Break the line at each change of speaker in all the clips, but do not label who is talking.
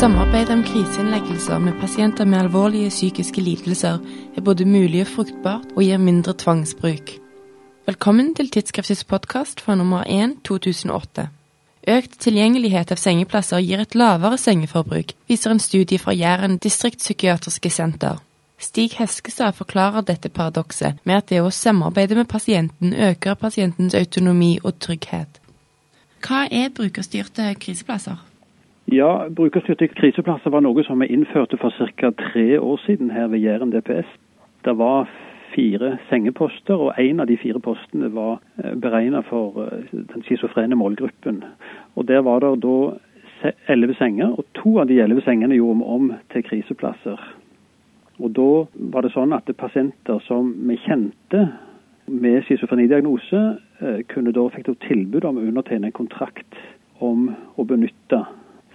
samarbeide om kriseinnleggelser med pasienter med alvorlige psykiske lidelser er både mulig og fruktbart og gir mindre tvangsbruk. Velkommen til Tidsskriftets podkast fra nummer 1 2008. Økt tilgjengelighet av sengeplasser gir et lavere sengeforbruk, viser en studie fra Jæren distriktspsykiatriske senter. Stig Heskestad forklarer dette paradokset med at det å samarbeide med pasienten øker pasientens autonomi og trygghet. Hva er brukerstyrte kriseplasser?
Ja, Brukerstyrte kriseplasser var noe som vi innførte for ca. tre år siden her ved Jæren DPS. Det var fire sengeposter, og én av de fire postene var beregnet beregna for eh, den schizofrene målgruppen. Og Der var det da elleve senger, og to av de elleve sengene gjorde vi om til kriseplasser. Og Da var det sånn at pasienter som vi kjente med schizofrenidiagnose, eh, kunne da fikk tilbud om å undertegne en kontrakt om å benytte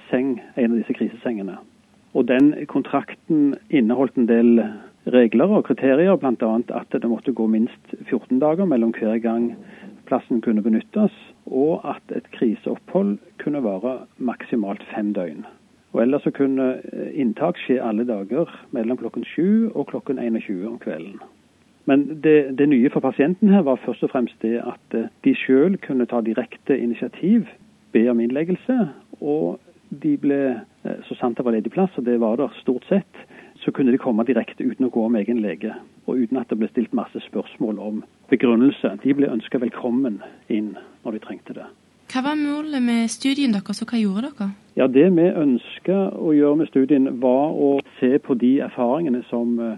seng, en av disse krisesengene. Og Den kontrakten inneholdt en del regler og kriterier, bl.a. at det måtte gå minst 14 dager mellom hver gang plassen kunne benyttes, og at et kriseopphold kunne vare maksimalt fem døgn. Og Ellers så kunne inntak skje alle dager mellom klokken 7 og klokken 21 om kvelden. Men det, det nye for pasienten her var først og fremst det at de sjøl kunne ta direkte initiativ, be om innleggelse, og de ble, eh, så sant det var ledig plass, og det var der stort sett, så kunne de komme direkte uten å gå om egen lege. Og uten at det ble stilt masse spørsmål om begrunnelse. De ble ønska velkommen inn når de trengte det.
Hva var målet med studien deres, og hva gjorde dere?
Ja, Det vi ønska å gjøre med studien, var å se på de erfaringene som uh,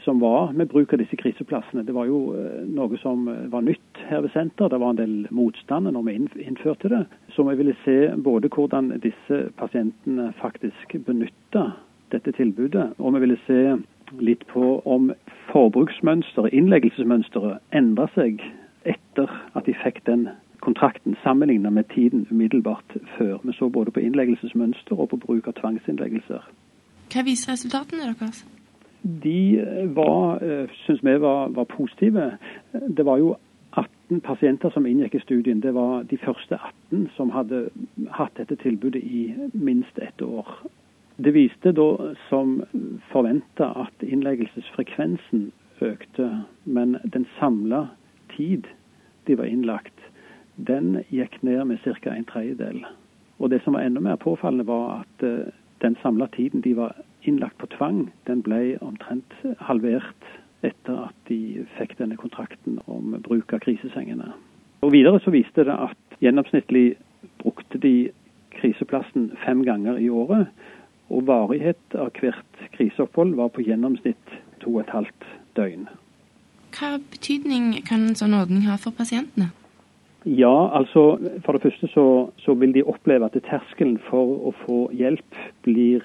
som var med bruk av disse kriseplassene. Det var jo eh, noe som eh, var nytt her ved senter. Det var en del motstand når vi innførte det. Så vi ville se både hvordan disse pasientene faktisk benytta dette tilbudet, og vi ville se litt på om forbruksmønsteret, innleggelsesmønsteret, endra seg etter at de fikk den kontrakten, sammenlignet med tiden umiddelbart før. Vi så både på innleggelsesmønster og på bruk av tvangsinnleggelser.
Hva viser resultatene deres?
De var, eh, syns vi var, var, positive. Det var jo 18 pasienter som inngikk i studien. Det var de første 18 som hadde hatt dette tilbudet i minst ett år. Det viste da som forventa at innleggelsesfrekvensen økte, men den samla tid de var innlagt, den gikk ned med ca. en tredjedel. Og det som var enda mer påfallende, var at eh, den samla tiden de var innlagt på tvang, den ble omtrent halvert etter at de fikk denne kontrakten om bruk av krisesengene. Og Videre så viste det at gjennomsnittlig brukte de kriseplassen fem ganger i året. Og varighet av hvert kriseopphold var på gjennomsnitt to og et halvt døgn.
Hva betydning kan en sånn ordning ha for pasientene?
Ja, altså For det første så, så vil de oppleve at terskelen for å få hjelp blir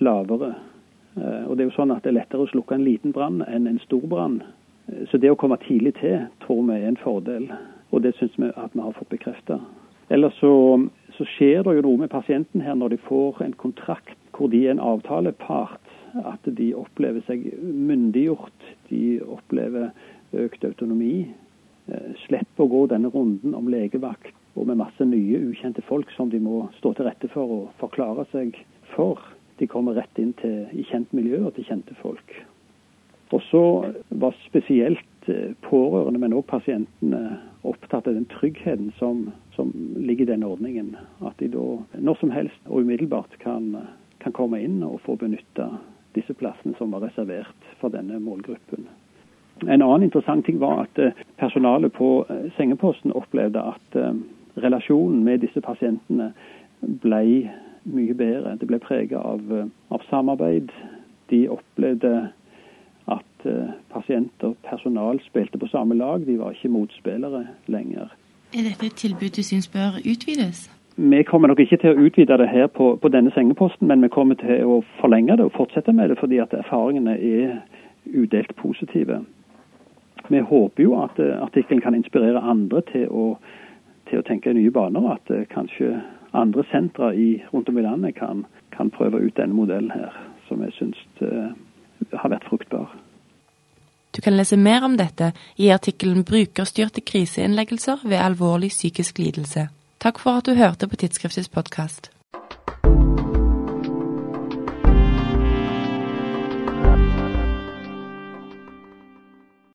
lavere. Eh, og det er jo sånn at det er lettere å slukke en liten brann enn en stor brann. Eh, så det å komme tidlig til tror vi er en fordel, og det syns vi at vi har fått bekrefta. Ellers så, så, skjer det jo noe med pasienten her når de får en kontrakt hvor de er en avtalepart. At de opplever seg myndiggjort. De opplever økt autonomi. Eh, slipper å gå denne runden om legevakt og med masse nye, ukjente folk som de må stå til rette for og forklare seg for de kommer rett inn til, i kjent miljø og til kjente folk. Og så var spesielt eh, pårørende, men òg pasientene, opptatt av den tryggheten som, som, ligger i den ordningen. At de da når som helst og umiddelbart kan, kan komme inn og få benytta disse plassene som var reservert for denne målgruppen. En annen interessant ting var at eh, personalet på eh, sengeposten opplevde at relasjonen med disse pasientene ble mye bedre. Det ble preget av, eh, av, samarbeid. De opplevde at pasient og personal spilte på samme lag. De var ikke motspillere lenger.
Er dette et tilbud du syns bør utvides?
Vi kommer nok ikke til å utvide det her på, på, denne sengeposten, men vi kommer til å forlenge det og fortsette med det fordi at erfaringene er udelt positive. Vi håper jo at uh, artikkelen kan inspirere andre til å, til å tenke i nye baner. At uh, kanskje andre sentre rundt om i landet kan, kan, prøve ut denne modellen her, som jeg syns uh, har vært fruktbar.
Du kan lese mer om dette i artikkelen 'Brukerstyrte kriseinnleggelser ved alvorlig psykisk lidelse'. Takk for at du hørte på Tidsskriftets podkast.